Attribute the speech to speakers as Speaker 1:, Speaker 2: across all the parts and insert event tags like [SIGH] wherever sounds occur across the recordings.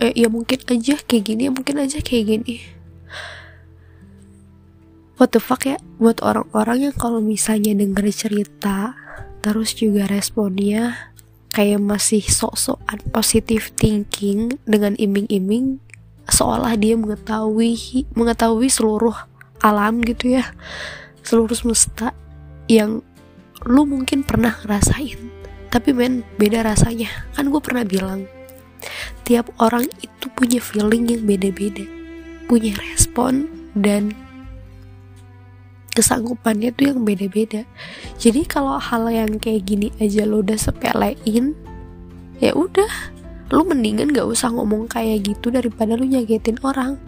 Speaker 1: eh, ya mungkin aja kayak gini ya mungkin aja kayak gini. What the fuck ya? Buat orang-orang yang kalau misalnya denger cerita terus juga responnya kayak masih sok-sokan positive thinking dengan iming-iming seolah dia mengetahui mengetahui seluruh alam gitu ya. Seluruh semesta yang lu mungkin pernah ngerasain. Tapi men beda rasanya. Kan gue pernah bilang tiap orang itu punya feeling yang beda-beda punya respon dan kesanggupannya tuh yang beda-beda. Jadi kalau hal yang kayak gini aja lo udah sepelein ya udah lu mendingan gak usah ngomong kayak gitu daripada lu nyagetin orang.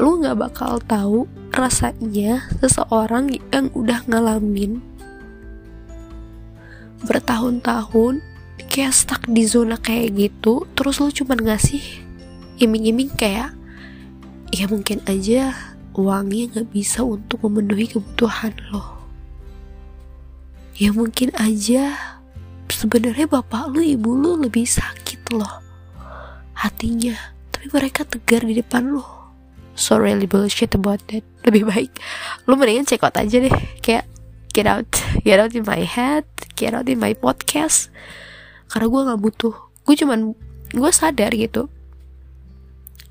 Speaker 1: Lu gak bakal tahu rasanya seseorang yang udah ngalamin bertahun-tahun kayak stuck di zona kayak gitu terus lu cuman ngasih iming-iming kayak ya mungkin aja uangnya gak bisa untuk memenuhi kebutuhan lo. Ya mungkin aja sebenarnya bapak lu ibu lu lebih sakit loh hatinya tapi mereka tegar di depan lu. So really bullshit about that. Lebih baik lu mendingan check out aja deh. Kayak get out get out in my head get out in my podcast karena gue nggak butuh. Gue cuman gue sadar gitu.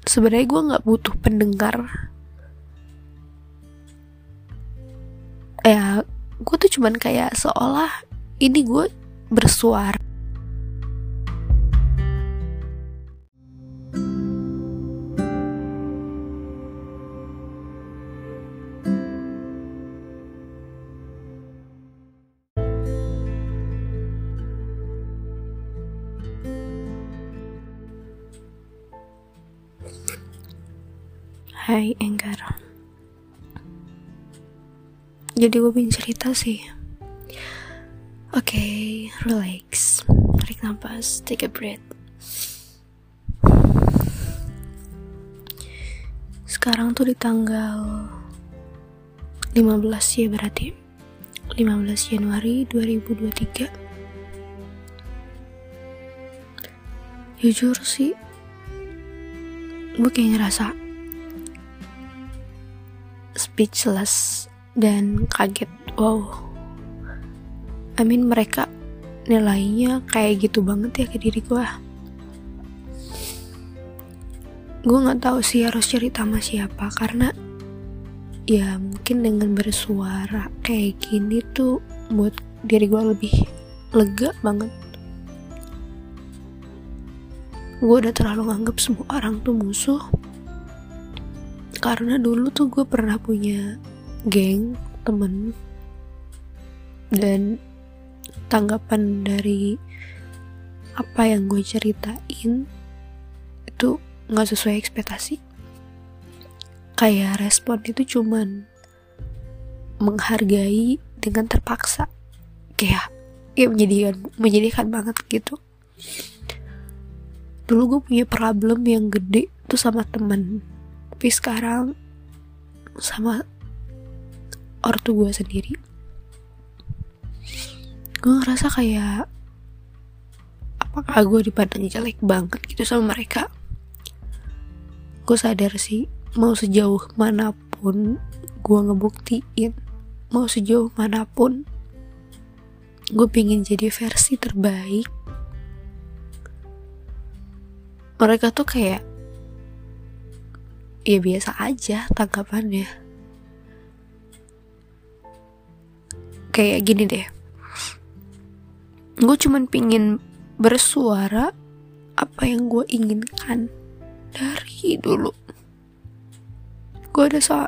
Speaker 1: Sebenarnya gue nggak butuh pendengar. Ya gue tuh cuman kayak seolah ini gue bersuara Hai Enggar. Jadi gue pengen cerita sih. Oke, okay, relax. Tarik nafas, take a breath. Sekarang tuh di tanggal 15 ya berarti. 15 Januari 2023 Jujur sih Gue kayak ngerasa speechless dan kaget. Wow. I mean mereka nilainya kayak gitu banget ya ke diri gue gue nggak tahu sih harus cerita sama siapa karena ya mungkin dengan bersuara kayak gini tuh buat diri gue lebih lega banget. Gue udah terlalu nganggap semua orang tuh musuh karena dulu tuh gue pernah punya geng temen. Dan tanggapan dari apa yang gue ceritain itu nggak sesuai ekspektasi. Kayak respon itu cuman menghargai dengan terpaksa. Kayak kayak menjadikan menjadikan banget gitu. Dulu gue punya problem yang gede tuh sama temen tapi sekarang sama ortu gue sendiri gue ngerasa kayak apakah gue dipandang jelek banget gitu sama mereka? Gue sadar sih mau sejauh mana pun gue ngebuktiin mau sejauh mana pun gue pengen jadi versi terbaik mereka tuh kayak ya biasa aja tanggapannya. Kayak gini deh. Gue cuman pingin bersuara apa yang gue inginkan dari dulu. Gue ada so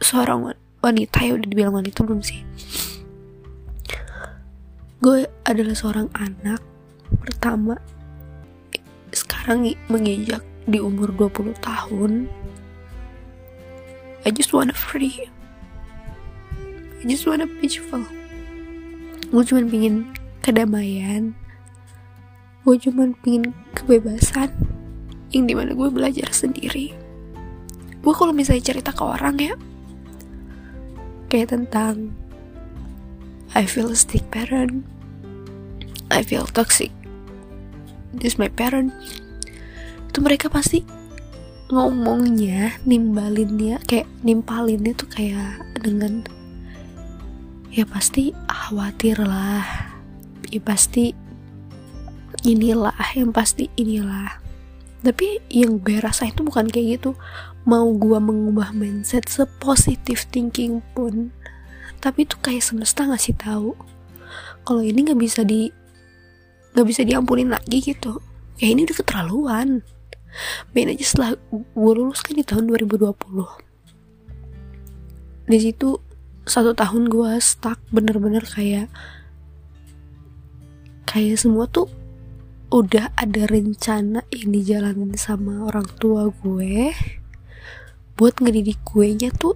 Speaker 1: seorang wanita ya udah dibilang wanita belum sih. Gue adalah seorang anak pertama sekarang menginjak di umur 20 tahun I just wanna free. I just wanna peaceful. Gue cuma pingin kedamaian. Gue cuma pingin kebebasan yang di mana gue belajar sendiri. Gue kalau misalnya cerita ke orang ya kayak tentang I feel stick parent. I feel toxic. This my parent itu mereka pasti ngomongnya nimbalinnya kayak nimpalinnya tuh kayak dengan ya pasti khawatir lah ya pasti inilah yang pasti inilah. Tapi yang gue rasa itu bukan kayak gitu. Mau gue mengubah mindset sepositif thinking pun tapi itu kayak semesta ngasih tahu kalau ini nggak bisa di nggak bisa diampunin lagi gitu. Ya ini udah keterlaluan main aja setelah gue lulus kan di tahun 2020 di situ satu tahun gue stuck bener-bener kayak kayak semua tuh udah ada rencana yang dijalanin sama orang tua gue. Buat ngedidik gue nya tuh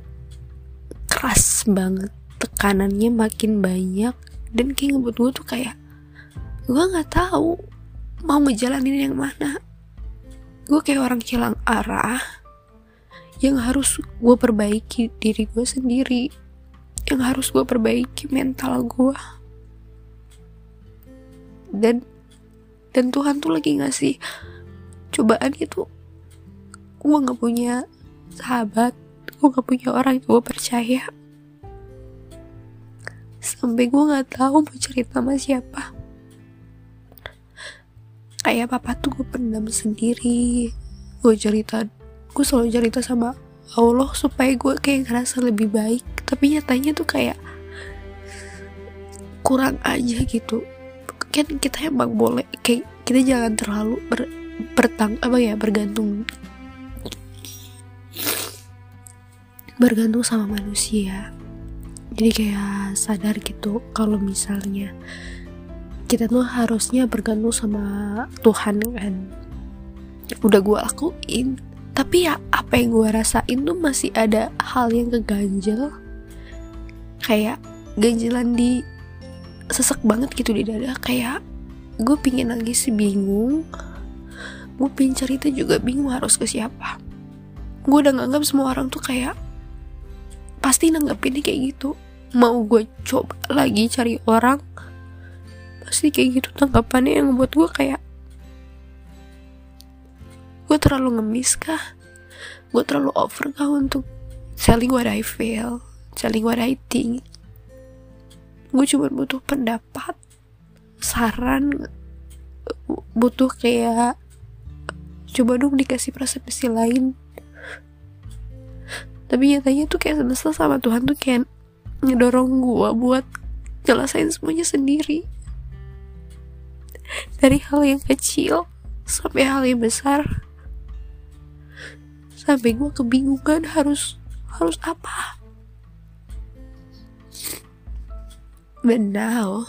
Speaker 1: keras banget. Tekanannya makin banyak. Dan kayak ngebuat gue tuh kayak gue nggak tahu mau ngejalanin yang mana gue kayak orang hilang arah yang harus gue perbaiki diri gue sendiri yang harus gue perbaiki mental gue dan dan Tuhan tuh lagi ngasih cobaan itu gue nggak punya sahabat gue nggak punya orang yang gue percaya. Sampai gue nggak tahu mau cerita sama siapa kayak papa tuh gue pendam sendiri. Gue cerita gue selalu cerita sama Allah supaya gue kayak ngerasa lebih baik. Tapi nyatanya tuh kayak kurang aja gitu. Kan kita emang boleh kayak kita jangan terlalu ber, bertang apa ya bergantung. Bergantung sama manusia. Jadi kayak sadar gitu kalau misalnya kita tuh harusnya bergantung sama Tuhan kan. Udah gue lakuin. Tapi ya apa yang gue rasain tuh masih ada hal yang keganjel. Kayak ganjelan di sesek banget gitu di dada. Kayak gue pingin nangis bingung. Gue pingin cerita juga bingung harus ke siapa. Gue udah nganggap semua orang tuh kayak pasti nanggepinnya kayak gitu. Mau gue coba lagi cari orang pasti kayak gitu tanggapannya yang buat gue kayak gue terlalu ngemis kah? Gue terlalu over kah untuk selling what I feel selling what I think gue cuma butuh pendapat saran butuh kayak coba dong dikasih persepsi lain. Tapi nyatanya tuh kayak semesta sama Tuhan tuh kayak ngedorong gue buat jelasin semuanya sendiri dari hal yang kecil sampai hal yang besar sampai gue kebingungan harus harus apa But now,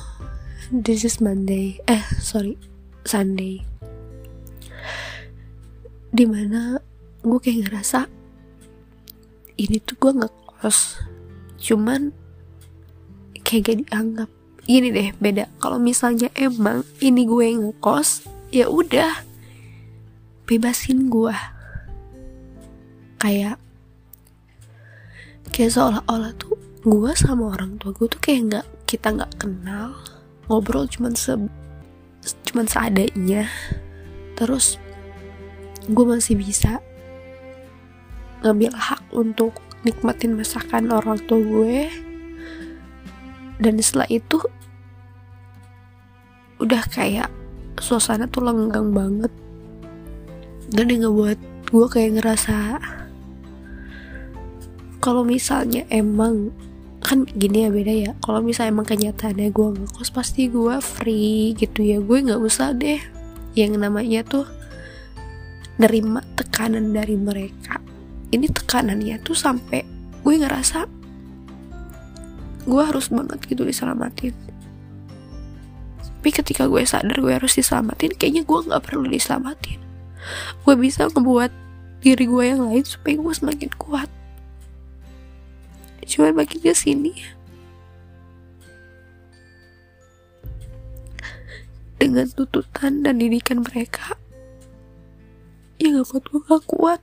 Speaker 1: this is Monday. Eh, sorry, Sunday. Di mana gue kayak ngerasa ini tuh gue ngekos, cuman kayak gak dianggap. Gini deh, beda. Kalau misalnya emang ini gue yang ngekos, ya udah bebasin gue. Kayak kayak seolah-olah tuh gue sama orang tua gue tuh kayak nggak kita nggak kenal ngobrol cuman se cuman seadanya terus gue masih bisa ngambil hak untuk nikmatin masakan orang tua gue dan setelah itu udah kayak suasana tuh lenggang banget. Dan yang ngebuat gue kayak ngerasa kalau misalnya emang kan gini ya beda ya. Kalau misalnya emang kenyataannya gue ngekos pasti gue free gitu ya. Gue nggak usah deh. Yang namanya tuh nerima tekanan dari mereka. Ini tekanannya tuh sampai gue ngerasa gue harus banget gitu diselamatin. Tapi ketika gue sadar gue harus diselamatin kayaknya gue nggak perlu diselamatin. Gue bisa ngebuat diri gue yang lain supaya gue semakin kuat. Cuma makin ke sini dengan tuntutan dan didikan mereka ya gak buat gue gak kuat.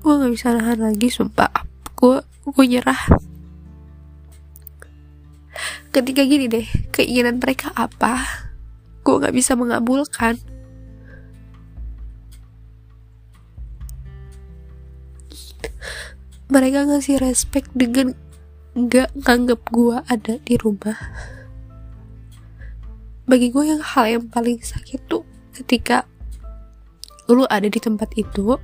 Speaker 1: Gue gak bisa nahan lagi sumpah. Gue gue nyerah ketika gini deh keinginan mereka apa? Gue nggak bisa mengabulkan. Mereka ngasih respect dengan nggak nganggep gue ada di rumah. Bagi gue yang hal yang paling sakit tuh ketika lu ada di tempat itu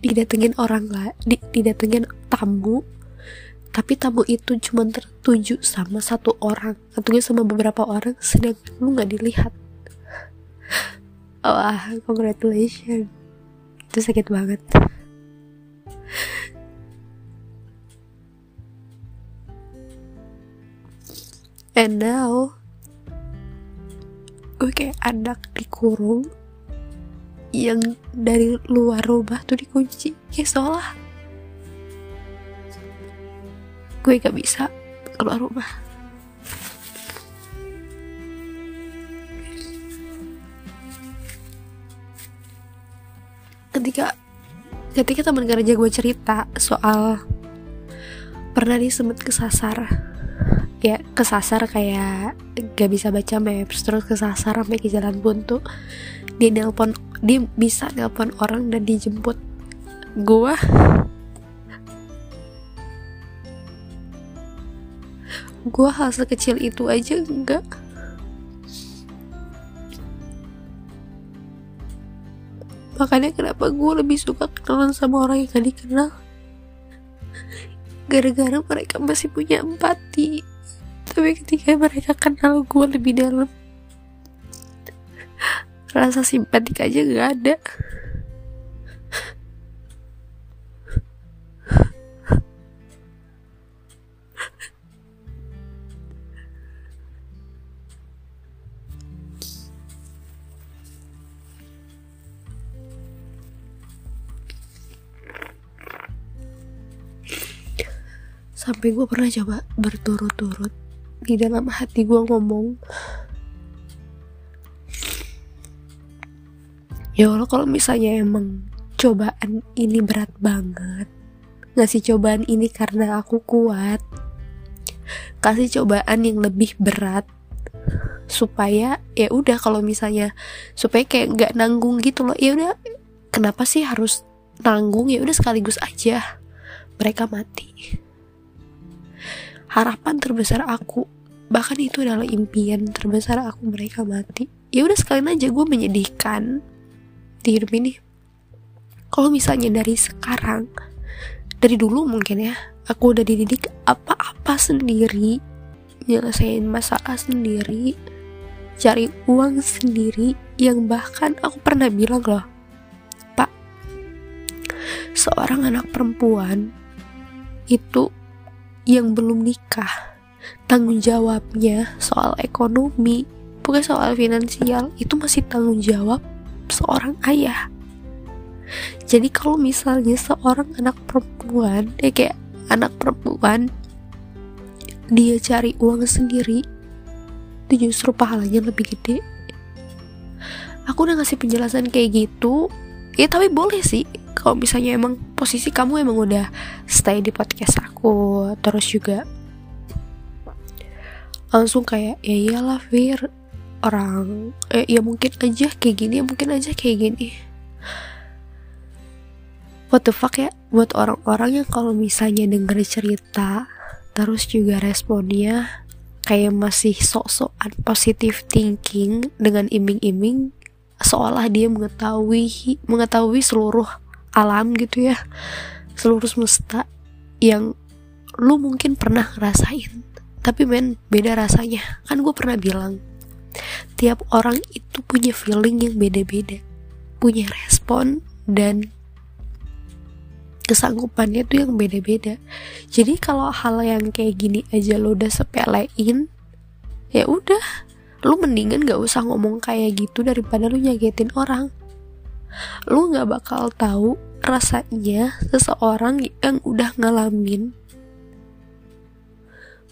Speaker 1: didatengin orang lah didatengin tamu tapi tamu itu cuma tertuju sama satu orang atau sama beberapa orang sedang lu nggak dilihat. Wah oh, congratulations. Itu sakit banget. And now gue kayak anak dikurung yang dari luar rumah tuh dikunci. Kayak seolah gue gak bisa keluar rumah. Ketika ketika teman kerja gue cerita soal pernah disebut kesasar. Ya kesasar kayak gak bisa baca maps terus kesasar sampai ke jalan buntu. Dia nelpon dia bisa nelpon orang dan dijemput gua gua hal sekecil itu aja enggak. Makanya kenapa gue lebih suka kenalan sama orang yang gak dikenal? Gara-gara mereka masih punya empati. Tapi ketika mereka kenal gue lebih dalam. Rasa simpatik aja gak ada sampai gue pernah coba berturut-turut di dalam hati gue ngomong ya Allah kalau misalnya emang cobaan ini berat banget ngasih cobaan ini karena aku kuat kasih cobaan yang lebih berat supaya ya udah kalau misalnya supaya kayak nggak nanggung gitu loh ya udah kenapa sih harus nanggung? Ya udah sekaligus aja mereka mati harapan terbesar aku bahkan itu adalah impian terbesar aku mereka mati. Ya udah sekalian aja gue menyedihkan di hidup ini. Kalau misalnya dari sekarang dari dulu mungkin ya aku udah dididik apa-apa sendiri nyelesain masalah sendiri cari uang sendiri yang bahkan aku pernah bilang loh pak seorang anak perempuan itu yang belum nikah. Tanggung jawabnya soal ekonomi bukan soal finansial itu masih tanggung jawab seorang ayah. Jadi kalau misalnya seorang anak perempuan ya kayak anak perempuan dia cari uang sendiri itu justru pahalanya lebih gede. Aku udah ngasih penjelasan kayak gitu ya tapi boleh sih kalau misalnya emang posisi kamu emang udah stay di podcast aku terus juga langsung kayak ya iyalah Fir orang eh, ya mungkin aja kayak gini ya mungkin aja kayak gini. What the fuck ya? Buat orang-orang yang kalau misalnya denger cerita terus juga responnya kayak masih sok-sokan positive thinking dengan iming-iming seolah dia mengetahui mengetahui seluruh alam gitu ya seluruh semesta yang lu mungkin pernah ngerasain tapi men beda rasanya. Kan gue pernah bilang tiap orang itu punya feeling yang beda-beda punya respon dan kesanggupannya tuh yang beda-beda. Jadi kalau hal yang kayak gini aja lo udah sepelein ya udah lu mendingan gak usah ngomong kayak gitu daripada lu nyagetin orang lu gak bakal tahu rasanya seseorang yang udah ngalamin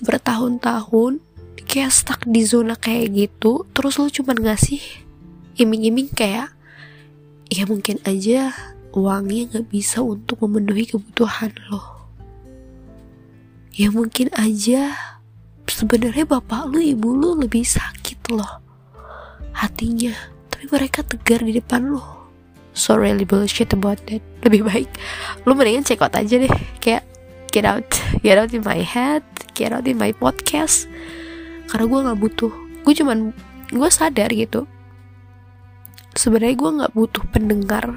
Speaker 1: bertahun-tahun kayak stuck di zona kayak gitu terus lu cuma ngasih iming-iming kayak ya mungkin aja uangnya gak bisa untuk memenuhi kebutuhan lo. Ya mungkin aja sebenarnya bapak lu ibu lu lebih sakit loh hatinya tapi mereka tegar di depan lo so really bullshit about that lebih baik lu mendingan check out aja deh. Kayak get out get out in my head get out in my podcast. Karena gue nggak butuh. Gue cuman gue sadar gitu. Sebenarnya gue nggak butuh pendengar.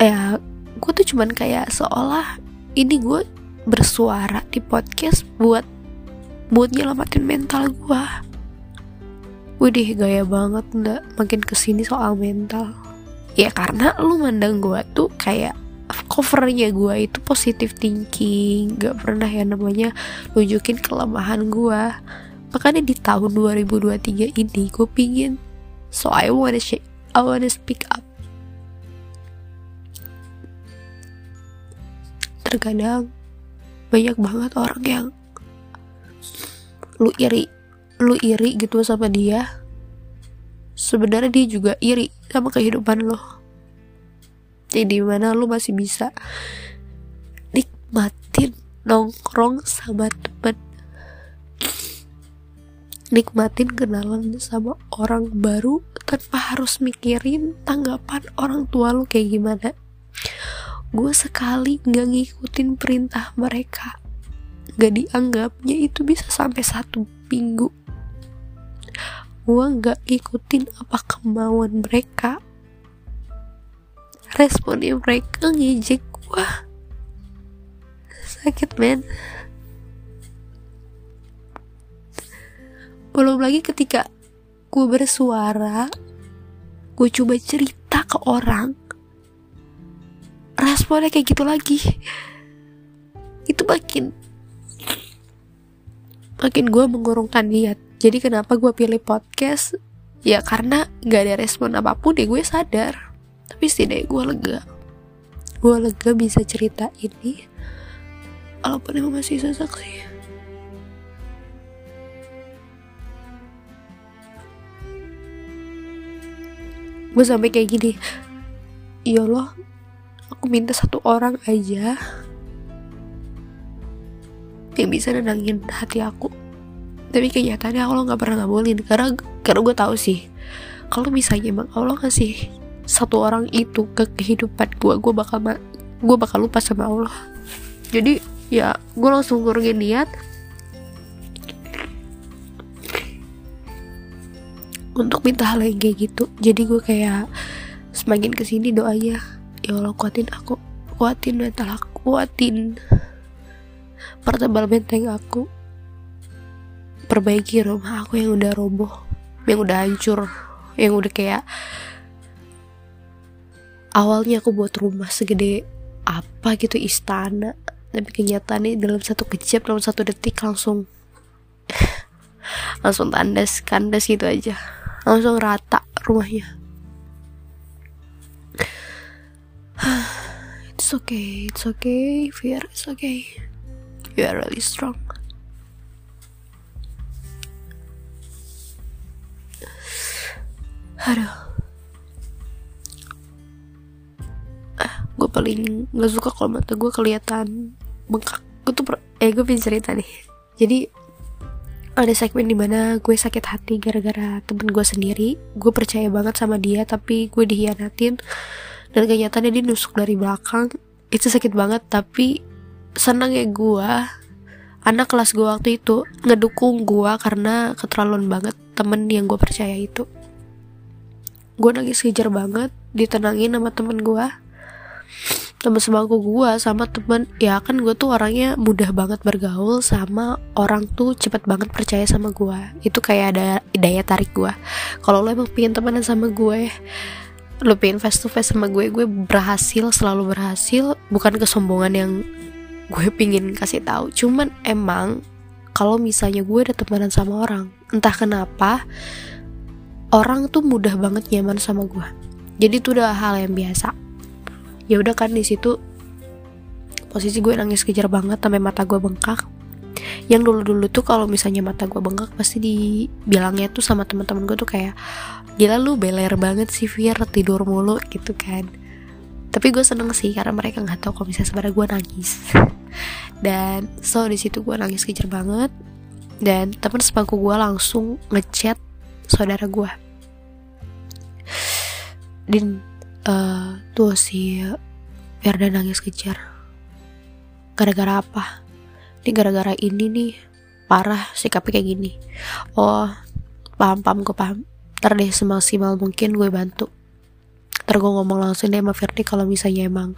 Speaker 1: Ya gue tuh cuman kayak seolah ini gue bersuara di podcast buat buat nyelamatin mental gue Widih gaya banget ndak makin ke sini soal mental. Ya karena lu mandang gue tuh kayak covernya gue itu positive thinking. Gak pernah ya namanya nunjukin kelemahan gue Makanya di tahun 2023 ini gue pingin So I wanna, I wanna speak up. Terkadang banyak banget orang yang lu iri lu iri gitu sama dia sebenarnya dia juga iri sama kehidupan lo. Jadi mana lu masih bisa nikmatin nongkrong sama temen. Nikmatin kenalan sama orang baru tanpa harus mikirin tanggapan orang tua lu kayak gimana. Gue sekali gak ngikutin perintah mereka. Gak dianggapnya itu bisa sampai satu minggu gue gak ngikutin apa kemauan mereka. Responnya mereka ngejek gue sakit men. Belum lagi ketika gue bersuara gue coba cerita ke orang responnya kayak gitu lagi. Itu makin makin gue mengurungkan niat jadi kenapa gue pilih podcast? Ya karena gak ada respon apa pun ya gue sadar. Tapi setidaknya gue lega. Gue lega bisa cerita ini. Walaupun emang masih sesak sih. Gue sampai kayak gini. Ya Allah aku minta satu orang aja yang bisa nenangin hati aku tapi kenyataannya Allah nggak pernah ngabulin. Karena karena gue tahu sih kalau misalnya emang Allah kasih satu orang itu ke kehidupan gue gue bakal gue bakal lupa sama Allah. Jadi ya gue langsung ngurungin niat untuk minta hal yang kayak gitu. Jadi gue kayak semakin ke sini doanya ya Allah kuatin aku kuatin mental aku kuatin pertebal benteng aku perbaiki rumah aku yang udah roboh yang udah hancur yang udah kayak awalnya aku buat rumah segede apa gitu istana tapi kenyataannya dalam satu kejap dalam satu detik langsung langsung tandas kandas gitu aja langsung rata rumahnya [SIGHS] it's okay, it's okay, Fear, it's okay. You are really strong. Aduh. Ah, gue paling gak suka kalau mata gue kelihatan bengkak. Gue tuh, eh gue pengen cerita nih. Jadi ada segmen di mana gue sakit hati gara-gara temen gue sendiri. Gue percaya banget sama dia, tapi gue dihianatin dan kenyataannya dia nusuk dari belakang itu sakit banget tapi senang ya gue anak kelas gue waktu itu ngedukung gue karena keterlaluan banget temen yang gue percaya itu gue nangis kejar banget ditenangin sama temen gue temen sebangku gue sama temen. Ya kan gue tuh orangnya mudah banget bergaul sama orang tuh cepet banget percaya sama gue itu kayak ada daya tarik gue kalau lo emang pengen temenan sama gue lu pengen face to face sama gue gue berhasil selalu berhasil. Bukan kesombongan yang gue pingin kasih tahu. Cuman emang kalau misalnya gue ada temenan sama orang entah kenapa orang tuh mudah banget nyaman sama gue jadi itu udah hal yang biasa. Ya udah kan di situ posisi gue nangis kejar banget sampai mata gue bengkak. Yang dulu-dulu tuh kalau misalnya mata gue bengkak pasti dibilangnya tuh sama teman-teman gue tuh kayak gila lu beler banget sih Fir tidur mulu gitu kan. Tapi gue seneng sih karena mereka nggak tahu kalau misalnya sebenarnya gue nangis. [LAUGHS] Dan so di situ gue nangis kejar banget. Dan teman sepangku gue langsung ngechat saudara gue din uh, tuh si Firda nangis kejar. Gara-gara apa? Ini gara-gara ini nih. Parah sikapnya kayak gini. Oh paham paham gue paham. Ntar deh semaksimal mungkin gue bantu. Ntar gue ngomong langsung deh sama Firdi kalau misalnya emang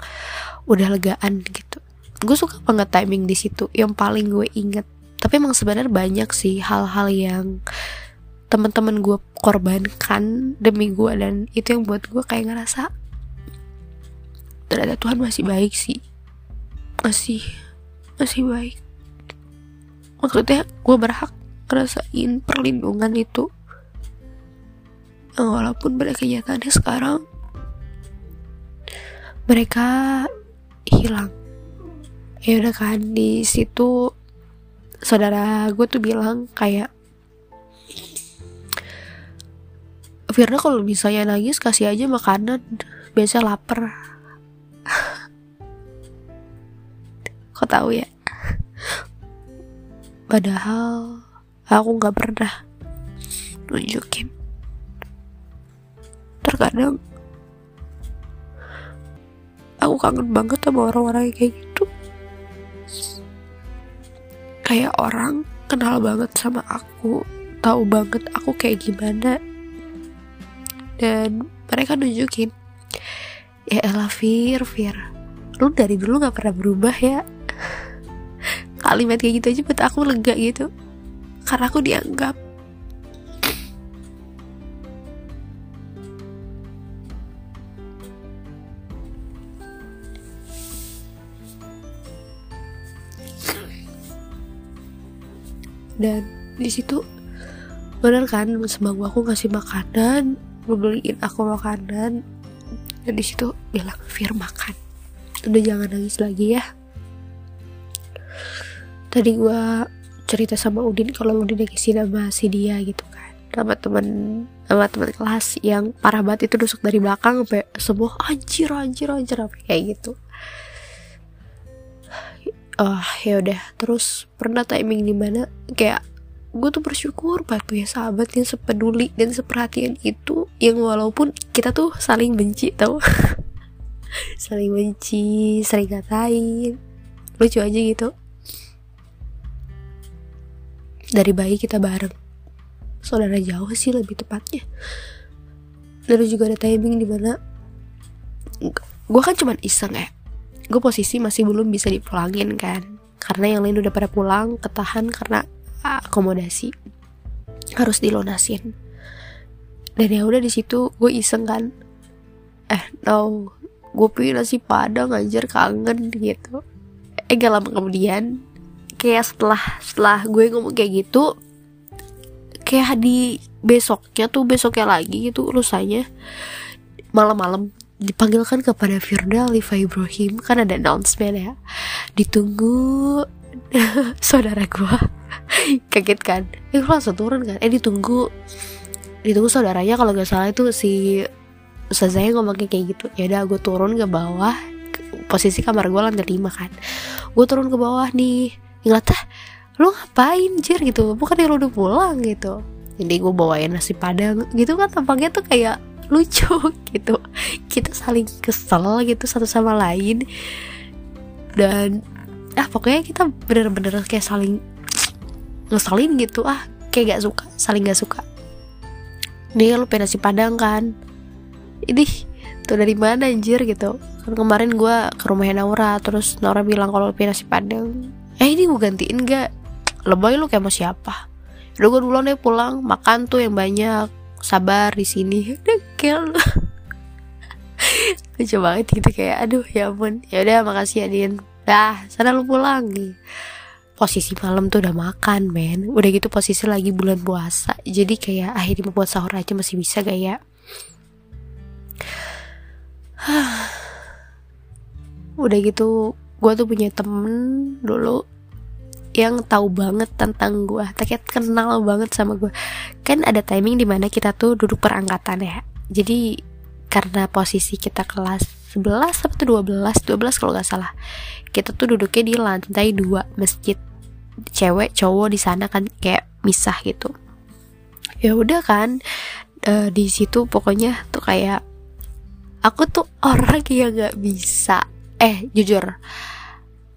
Speaker 1: udah legaan gitu. Gue suka banget timing di situ. Yang paling gue inget tapi emang sebenarnya banyak sih hal-hal yang teman-teman gue korbankan demi gue dan itu yang buat gue kayak ngerasa ternyata Tuhan masih baik sih. Masih masih baik. Maksudnya gue berhak ngerasain perlindungan itu. Walaupun pada kenyataannya sekarang mereka hilang. Ya udah kan di situ saudara gue tuh bilang kayak Firna kalau misalnya nangis kasih aja makanan. Biasa lapar. Kok tahu ya? Padahal aku nggak pernah nunjukin. Terkadang aku kangen banget sama orang-orang kayak gitu. Kayak orang kenal banget sama aku tahu banget aku kayak gimana dan mereka nunjukin ya elah Fir Fir. Lu dari dulu gak pernah berubah ya. [LAUGHS] Kalimat kayak gitu aja buat aku lega gitu. Karena aku dianggap. Dan di situ bener kan semanggu aku ngasih makanan beliin aku makanan. Dan di situ bilang Fir makan. Udah jangan nangis lagi ya. Tadi gue cerita sama Udin kalau Udin lagi sama si dia gitu kan. Sama teman sama teman kelas yang parah banget itu nusuk dari belakang sampai semua anjir anjir anjir apa kayak gitu. Oh ya udah. Terus pernah timing di mana kayak gue tuh bersyukur banget punya sahabat yang sepeduli dan seperhatian itu yang walaupun kita tuh saling benci tau. [LAUGHS] Saling benci sering ngatain. Lucu aja gitu. Dari bayi kita bareng. Saudara jauh sih lebih tepatnya. Dan juga ada timing di mana gue kan cuman iseng ya. Gue posisi masih belum bisa dipulangin kan. Karena yang lain udah pada pulang ketahan karena akomodasi harus dilunasin. Dan ya udah di situ gue iseng kan. Eh no gue pengen nasi padang anjir kangen gitu. Eh gak lama kemudian kayak setelah setelah gue ngomong kayak gitu kayak di besoknya tuh besoknya lagi gitu urusannya malam-malam dipanggilkan kepada Firda Alifa Ibrahim. Kan ada announcement ya. Ditunggu [LAUGHS] saudara gue kaget kan? Eh gue langsung turun kan? Eh ditunggu. Ditunggu saudaranya kalau nggak salah itu si Ustazahnya ngomongnya kayak gitu. Ya udah gue turun ke bawah. Posisi kamar gue lantai lima kan. Gue turun ke bawah nih. Ngeliat ah lu ngapain jir? gitu. Bukan yang lu udah pulang gitu. Jadi gue bawain nasi padang gitu kan tampaknya tuh kayak lucu [LAUGHS] gitu. Kita saling kesel gitu satu sama lain. Dan ah pokoknya kita bener-bener kayak saling ngeselin gitu ah kayak gak suka saling gak suka. Nih lu pengen nasi padang kan? Ini tuh dari mana anjir gitu. Kan kemarin gue ke rumahnya Naura terus Naura bilang kalau pengen nasi padang. Eh ini gue gantiin gak? Lebay lu kayak mau siapa? Udah gue duluan deh pulang makan tuh yang banyak. Sabar di sini. [LAUGHS] Kayak lucu banget gitu kayak aduh ya ampun. Ya udah makasih ya Din. Dah sana lu pulang. nih posisi malam tuh udah makan men. Udah gitu posisi lagi bulan puasa. Jadi kayak akhirnya buat sahur aja masih bisa gak ya? [SIGHS] Udah gitu gue tuh punya temen dulu yang tahu banget tentang gue kayak kenal banget sama gue kan ada timing di mana kita tuh duduk perangkatan ya. Jadi karena posisi kita kelas 11 atau 12 12 kalau nggak salah. Kita tuh duduknya di lantai dua masjid. Cewek cowok di sana kan kayak misah gitu. Ya udah kan e, di situ pokoknya tuh kayak aku tuh orang yang nggak bisa. Eh jujur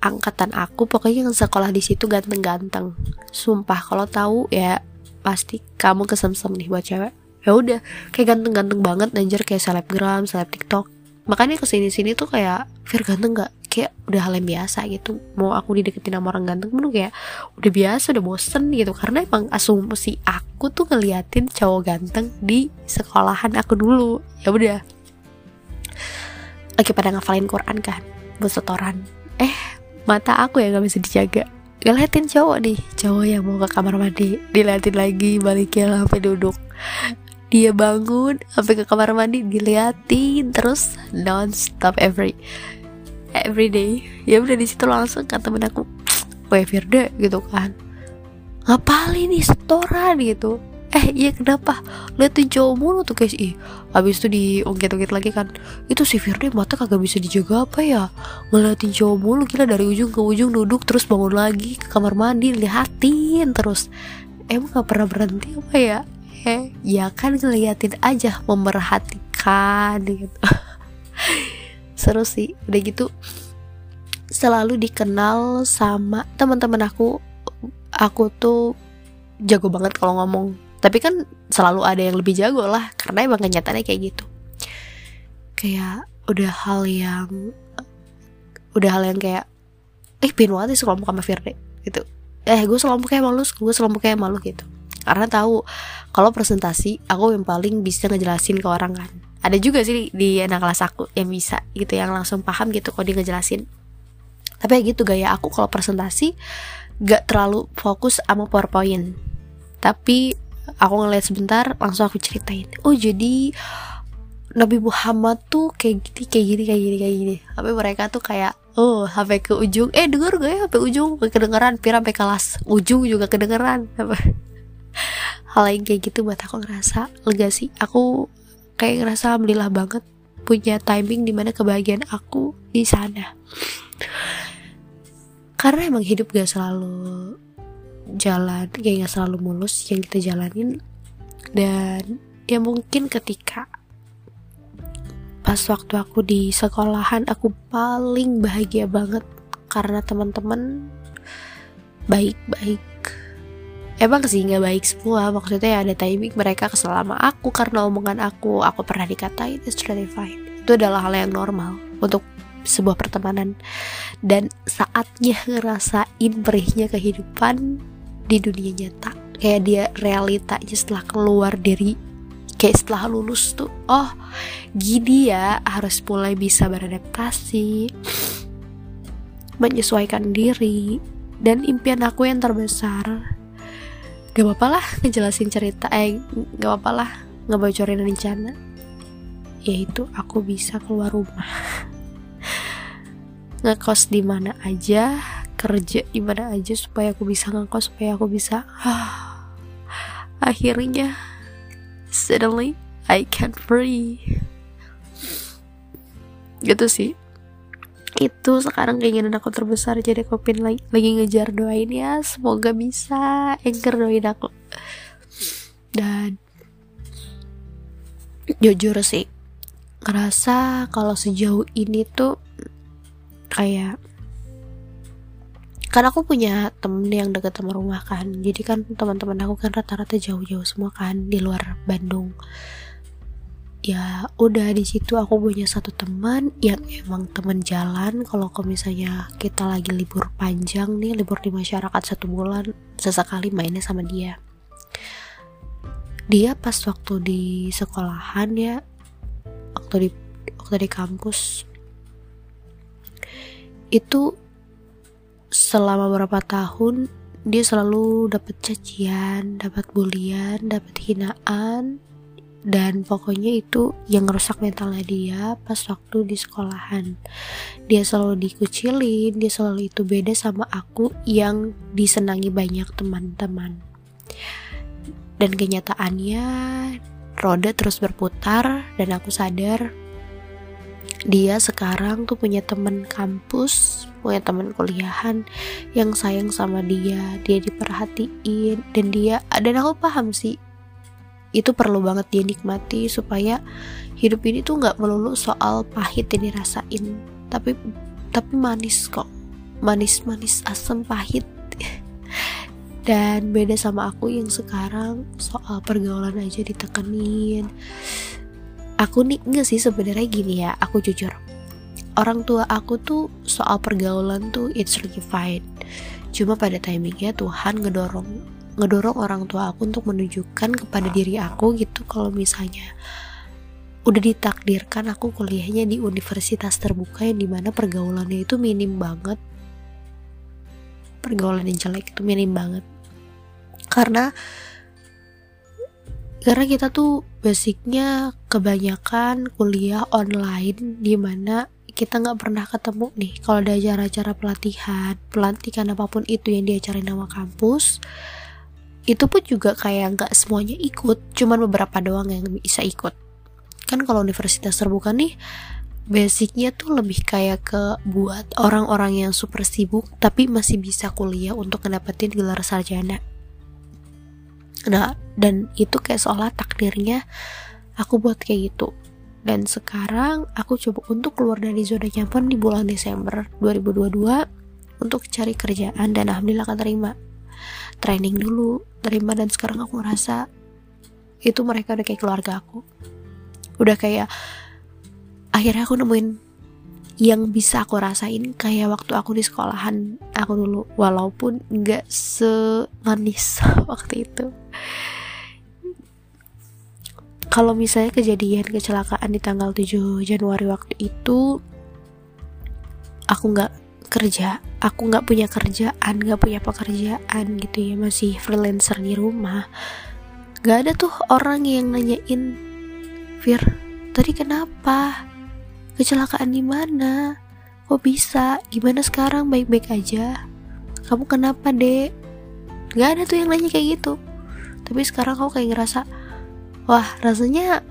Speaker 1: angkatan aku pokoknya yang sekolah di situ ganteng-ganteng. Sumpah kalau tahu ya pasti kamu kesemsem nih buat cewek ya udah kayak ganteng-ganteng banget anjir kayak selebgram seleb tiktok. Makanya ke sini sini tuh kayak Fir ganteng gak kayak udah hal yang biasa gitu. Mau aku dideketin sama orang ganteng pun kayak udah biasa udah bosen gitu. Karena emang asumsi aku tuh ngeliatin cowok ganteng di sekolahan aku dulu. Ya udah. Lagi pada ngafalin Quran kan buat setoran. Eh mata aku yang gak bisa dijaga. Ngeliatin cowok nih cowok yang mau ke kamar mandi diliatin lagi baliknya sampai duduk dia bangun sampai ke kamar mandi diliatin terus non stop every every day. Ya udah di situ langsung kata temen aku Weh Firda gitu kan. Ngapalin nih setoran gitu. Eh iya kenapa? Liatin cowok mulu tuh guys. Ih habis itu diungkit-ungkit lagi kan. Itu si Firda mata kagak bisa dijaga apa ya? Ngeliatin cowok mulu gila dari ujung ke ujung duduk terus bangun lagi ke kamar mandi liatin terus. Emang gak pernah berhenti apa ya ya kan ngeliatin aja memperhatikan gitu. [LAUGHS] Seru sih udah gitu selalu dikenal sama teman-teman aku. Aku tuh jago banget kalau ngomong. Tapi kan selalu ada yang lebih jago lah karena emang kenyataannya kayak gitu. Kayak udah hal yang udah hal yang kayak eh pin banget sih sama Firde gitu. Eh gue kayak malu gue kayak malu gitu karena tahu kalau presentasi aku yang paling bisa ngejelasin ke orang kan. Ada juga sih di anak kelas aku yang bisa gitu yang langsung paham gitu kalau dia ngejelasin. Tapi ya gitu gaya aku kalau presentasi gak terlalu fokus sama powerpoint. Tapi aku ngeliat sebentar langsung aku ceritain. Oh jadi Nabi Muhammad tuh kayak gini kayak gini kayak gini kayak gini. Tapi mereka tuh kayak oh sampai ke ujung. Eh denger gak ya? Sampai ujung kedengeran. Pira sampai kelas ujung juga kedengeran hal yang kayak gitu buat aku ngerasa lega sih. Aku kayak ngerasa alhamdulillah banget punya timing di mana kebahagiaan aku di sana. Karena emang hidup gak selalu jalan kayak gak selalu mulus yang kita jalanin. Dan ya mungkin ketika pas waktu aku di sekolahan aku paling bahagia banget karena teman-teman baik-baik emang sih nggak baik semua. Maksudnya ya ada timing mereka kesel sama aku karena omongan aku aku pernah dikatain it's really fine. Itu adalah hal yang normal untuk sebuah pertemanan. Dan saatnya ngerasain perihnya kehidupan di dunia nyata. Kayak dia realitanya setelah keluar dari kayak setelah lulus tuh oh gini ya harus mulai bisa beradaptasi menyesuaikan diri. Dan impian aku yang terbesar gak apa-apa lah ngejelasin cerita eh gak apa-apa lah ngebocorin rencana. Yaitu aku bisa keluar rumah. [LAUGHS] Ngekos di mana aja kerja di mana aja supaya aku bisa ngekos supaya aku bisa ah, akhirnya suddenly I can free gitu sih itu sekarang keinginan aku terbesar jadi aku pin lagi, lagi ngejar doain ya. Semoga bisa anchor doain aku. Dan jujur sih ngerasa kalau sejauh ini tuh kayak kan aku punya temen yang deket sama rumah kan. Jadi kan teman-teman aku kan rata-rata jauh-jauh semua kan di luar Bandung ya udah di situ aku punya satu teman yang emang teman jalan. Kalau misalnya kita lagi libur panjang nih libur di masyarakat satu bulan sesekali mainnya sama dia. Dia pas waktu di sekolahan ya waktu di waktu di kampus itu selama beberapa tahun dia selalu dapat cacian, dapat bulian, dapat hinaan, dan pokoknya itu yang ngerusak mentalnya dia pas waktu di sekolahan. Dia selalu dikucilin dia selalu itu beda sama aku yang disenangi banyak teman-teman. Dan kenyataannya roda terus berputar dan aku sadar dia sekarang tuh punya teman kampus punya teman kuliahan yang sayang sama dia. Dia diperhatiin dan dia dan aku paham sih itu perlu banget dia nikmati supaya hidup ini tuh nggak melulu soal pahit yang dirasain. Tapi tapi manis kok. Manis manis asam pahit. [LAUGHS] Dan beda sama aku yang sekarang soal pergaulan aja ditekenin. Aku nih enggak sih sebenarnya gini ya aku jujur. Orang tua aku tuh soal pergaulan tuh it's really fine. Cuma pada timingnya Tuhan ngedorong ngedorong orang tua aku untuk menunjukkan kepada diri aku gitu kalau misalnya udah ditakdirkan aku kuliahnya di universitas terbuka yang di mana pergaulannya itu minim banget. Pergaulan yang jelek itu minim banget. Karena karena kita tuh basicnya kebanyakan kuliah online di mana kita nggak pernah ketemu nih. Kalau ada acara-acara pelatihan pelantikan apa pun itu yang diajarin nama kampus itu pun juga kayak nggak semuanya ikut cuman beberapa doang yang bisa ikut. Kan kalau universitas terbuka nih basicnya tuh lebih kayak ke buat orang-orang yang super sibuk tapi masih bisa kuliah untuk mendapatkan gelar sarjana. Nah dan itu kayak seolah takdirnya aku buat kayak gitu. Dan sekarang aku coba untuk keluar dari zona nyaman di bulan Desember 2022 untuk cari kerjaan dan alhamdulillah akan terima training dulu terima dan sekarang aku ngerasa itu mereka udah kayak keluarga aku. Udah kayak akhirnya aku nemuin yang bisa aku rasain kayak waktu aku di sekolahan aku dulu. Walaupun nggak semanis [LAUGHS] waktu itu. Kalau misalnya kejadian kecelakaan di tanggal 7 Januari waktu itu aku nggak kerja aku nggak punya kerjaan nggak punya pekerjaan gitu ya masih freelancer di rumah nggak ada tuh orang yang nanyain Fir tadi kenapa Kecelakaan di mana? Kok bisa? Gimana sekarang? Baik-baik aja? Kamu kenapa, Dek? Gak ada tuh yang nanya kayak gitu. Tapi sekarang aku kayak ngerasa, wah rasanya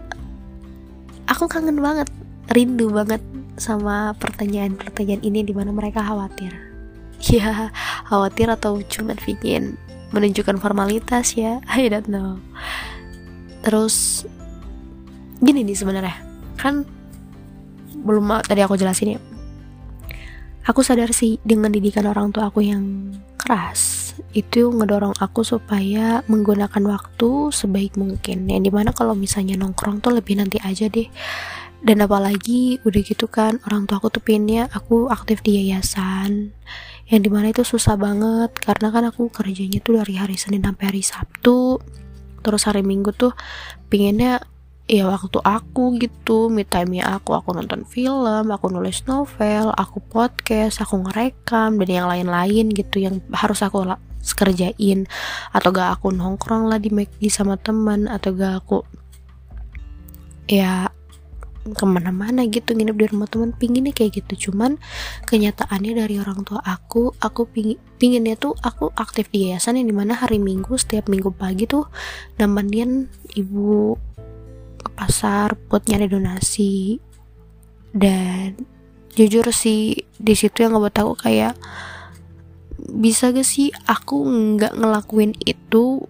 Speaker 1: aku kangen banget, rindu banget sama pertanyaan-pertanyaan ini di mana mereka khawatir. [LAUGHS] Ya, khawatir atau cuma ingin menunjukkan formalitas ya, [LAUGHS] I don't know. Terus gini nih sebenarnya, kan belum tadi aku jelasin ya. Aku sadar sih dengan didikan orang tua aku yang keras itu ngedorong aku supaya menggunakan waktu sebaik mungkin. Yang di mana kalau misalnya nongkrong tuh lebih nanti aja deh dan apalagi udah gitu kan orang tua aku tuh pinnya aku aktif di yayasan. Yang di mana itu susah banget karena kan aku kerjanya tuh dari hari Senin sampai hari Sabtu. Terus hari Minggu tuh pinginnya ya waktu aku gitu me time ya aku aku nonton film aku nulis novel aku podcast aku ngerekam dan yang lain-lain gitu yang harus aku kerjain. Atau gak aku nongkrong lah di McD sama teman atau gak aku ya ke mana-mana gitu nginep di rumah teman pinginnya kayak gitu. Cuman kenyataannya dari orang tua aku aku pingin pinginnya tuh aku aktif di yayasan yang di mana hari minggu setiap minggu pagi tuh nemenin ibu ke pasar buat nyari donasi. Dan jujur sih di situ yang ngebuat aku kayak bisa gak sih aku nggak ngelakuin itu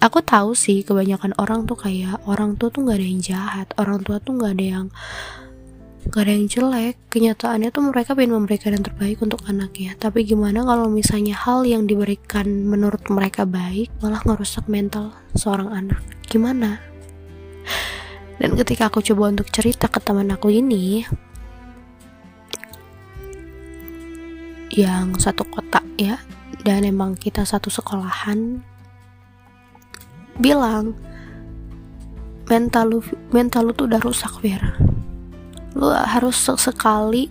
Speaker 1: aku tahu sih kebanyakan orang tuh kayak orang tua tuh nggak ada yang jahat orang tua tuh nggak ada yang gak ada yang jelek. Kenyataannya tuh mereka pengen memberikan yang terbaik untuk anaknya. Tapi gimana kalau misalnya hal yang diberikan menurut mereka baik malah ngerusak mental seorang anak? Gimana? Dan ketika aku coba untuk cerita ke teman aku ini yang satu kota ya dan emang kita satu sekolahan bilang mental lu mental lu tuh udah rusak Fir lu harus sekali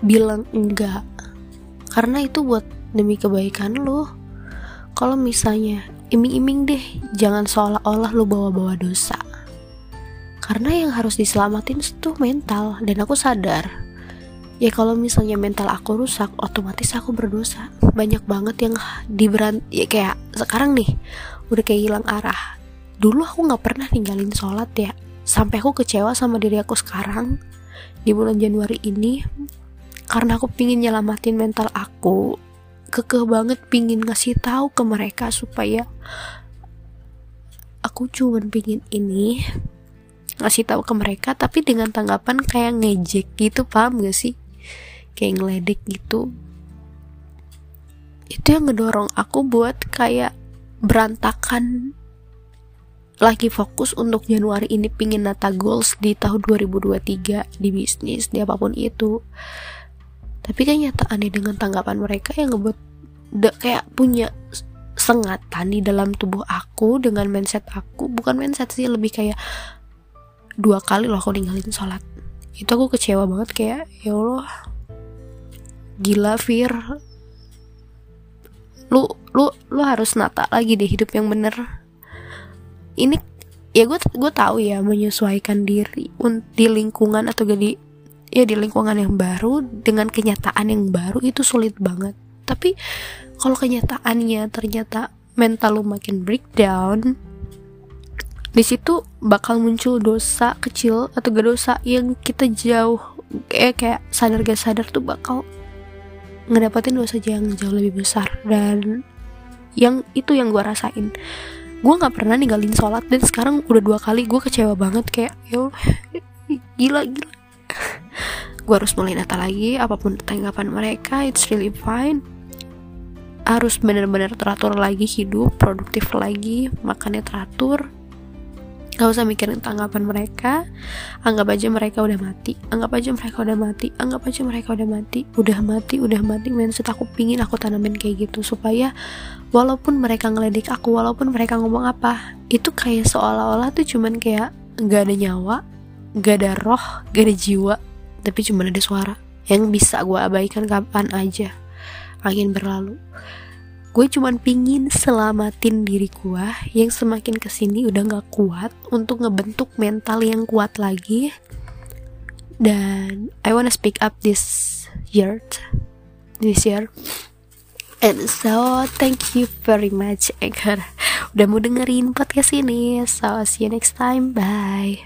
Speaker 1: bilang enggak. Karena itu buat demi kebaikan lu. Kalau misalnya iming-iming deh jangan seolah-olah lu bawa-bawa dosa. Karena yang harus diselamatin itu mental dan aku sadar. Ya kalau misalnya mental aku rusak otomatis aku berdosa. Banyak banget yang diberan ya kayak sekarang nih udah kayak hilang arah. Dulu aku nggak pernah ninggalin sholat ya. Sampai aku kecewa sama diri aku sekarang. Di bulan Januari ini karena aku pingin nyelamatin mental aku kekeh banget pingin ngasih tahu ke mereka supaya aku cuman pingin ini ngasih tahu ke mereka tapi dengan tanggapan kayak ngejek gitu paham gak sih? Kayak ngeledek gitu. Itu yang ngedorong aku buat kayak berantakan. Lagi fokus untuk Januari ini pingin nata goals di tahun 2023 di bisnis di apa pun itu. Tapi kenyataannya dengan tanggapan mereka yang ngebuat kayak punya sengatan di dalam tubuh aku dengan mindset aku. Bukan mindset sih lebih kayak dua kali loh aku ninggalin sholat. Itu aku kecewa banget kayak ya Allah gila Fir lu lu lu harus nata lagi deh hidup yang bener. Ini ya gue gue tahu ya menyesuaikan diri di lingkungan atau di ya di lingkungan yang baru dengan kenyataan yang baru itu sulit banget. Tapi kalau kenyataannya ternyata mental lu makin breakdown di situ bakal muncul dosa kecil atau gak dosa yang kita jauh eh, kayak sadar gak sadar tuh bakal ngedapetin dosa yang jauh lebih besar dan yang itu yang gue rasain. Gue nggak pernah ninggalin sholat dan sekarang udah dua kali gue kecewa banget kayak ya gila gila. [LAUGHS] Gue harus mulai nata lagi apa pun tanggapan mereka it's really fine. Harus benar-benar teratur lagi hidup produktif lagi makannya teratur Gak usah mikirin tanggapan mereka. Anggap aja mereka udah mati. Anggap aja mereka udah mati. Anggap aja mereka udah mati. Udah mati, udah mati. Mindset aku pingin aku tanamin kayak gitu Supaya walaupun mereka ngeledik aku Walaupun mereka ngomong apa Itu kayak seolah-olah tuh cuman kayak Gak ada nyawa Gak ada roh Gak ada jiwa Tapi cuman ada suara Yang bisa gue abaikan kapan aja. Angin berlalu gue cuman pingin selamatin diri gue yang semakin ke sini udah gak kuat untuk ngebentuk mental yang kuat lagi. Dan I wanna speak up this year this year. And so thank you very much Anchor udah mau dengerin podcast ini. So see you next time. Bye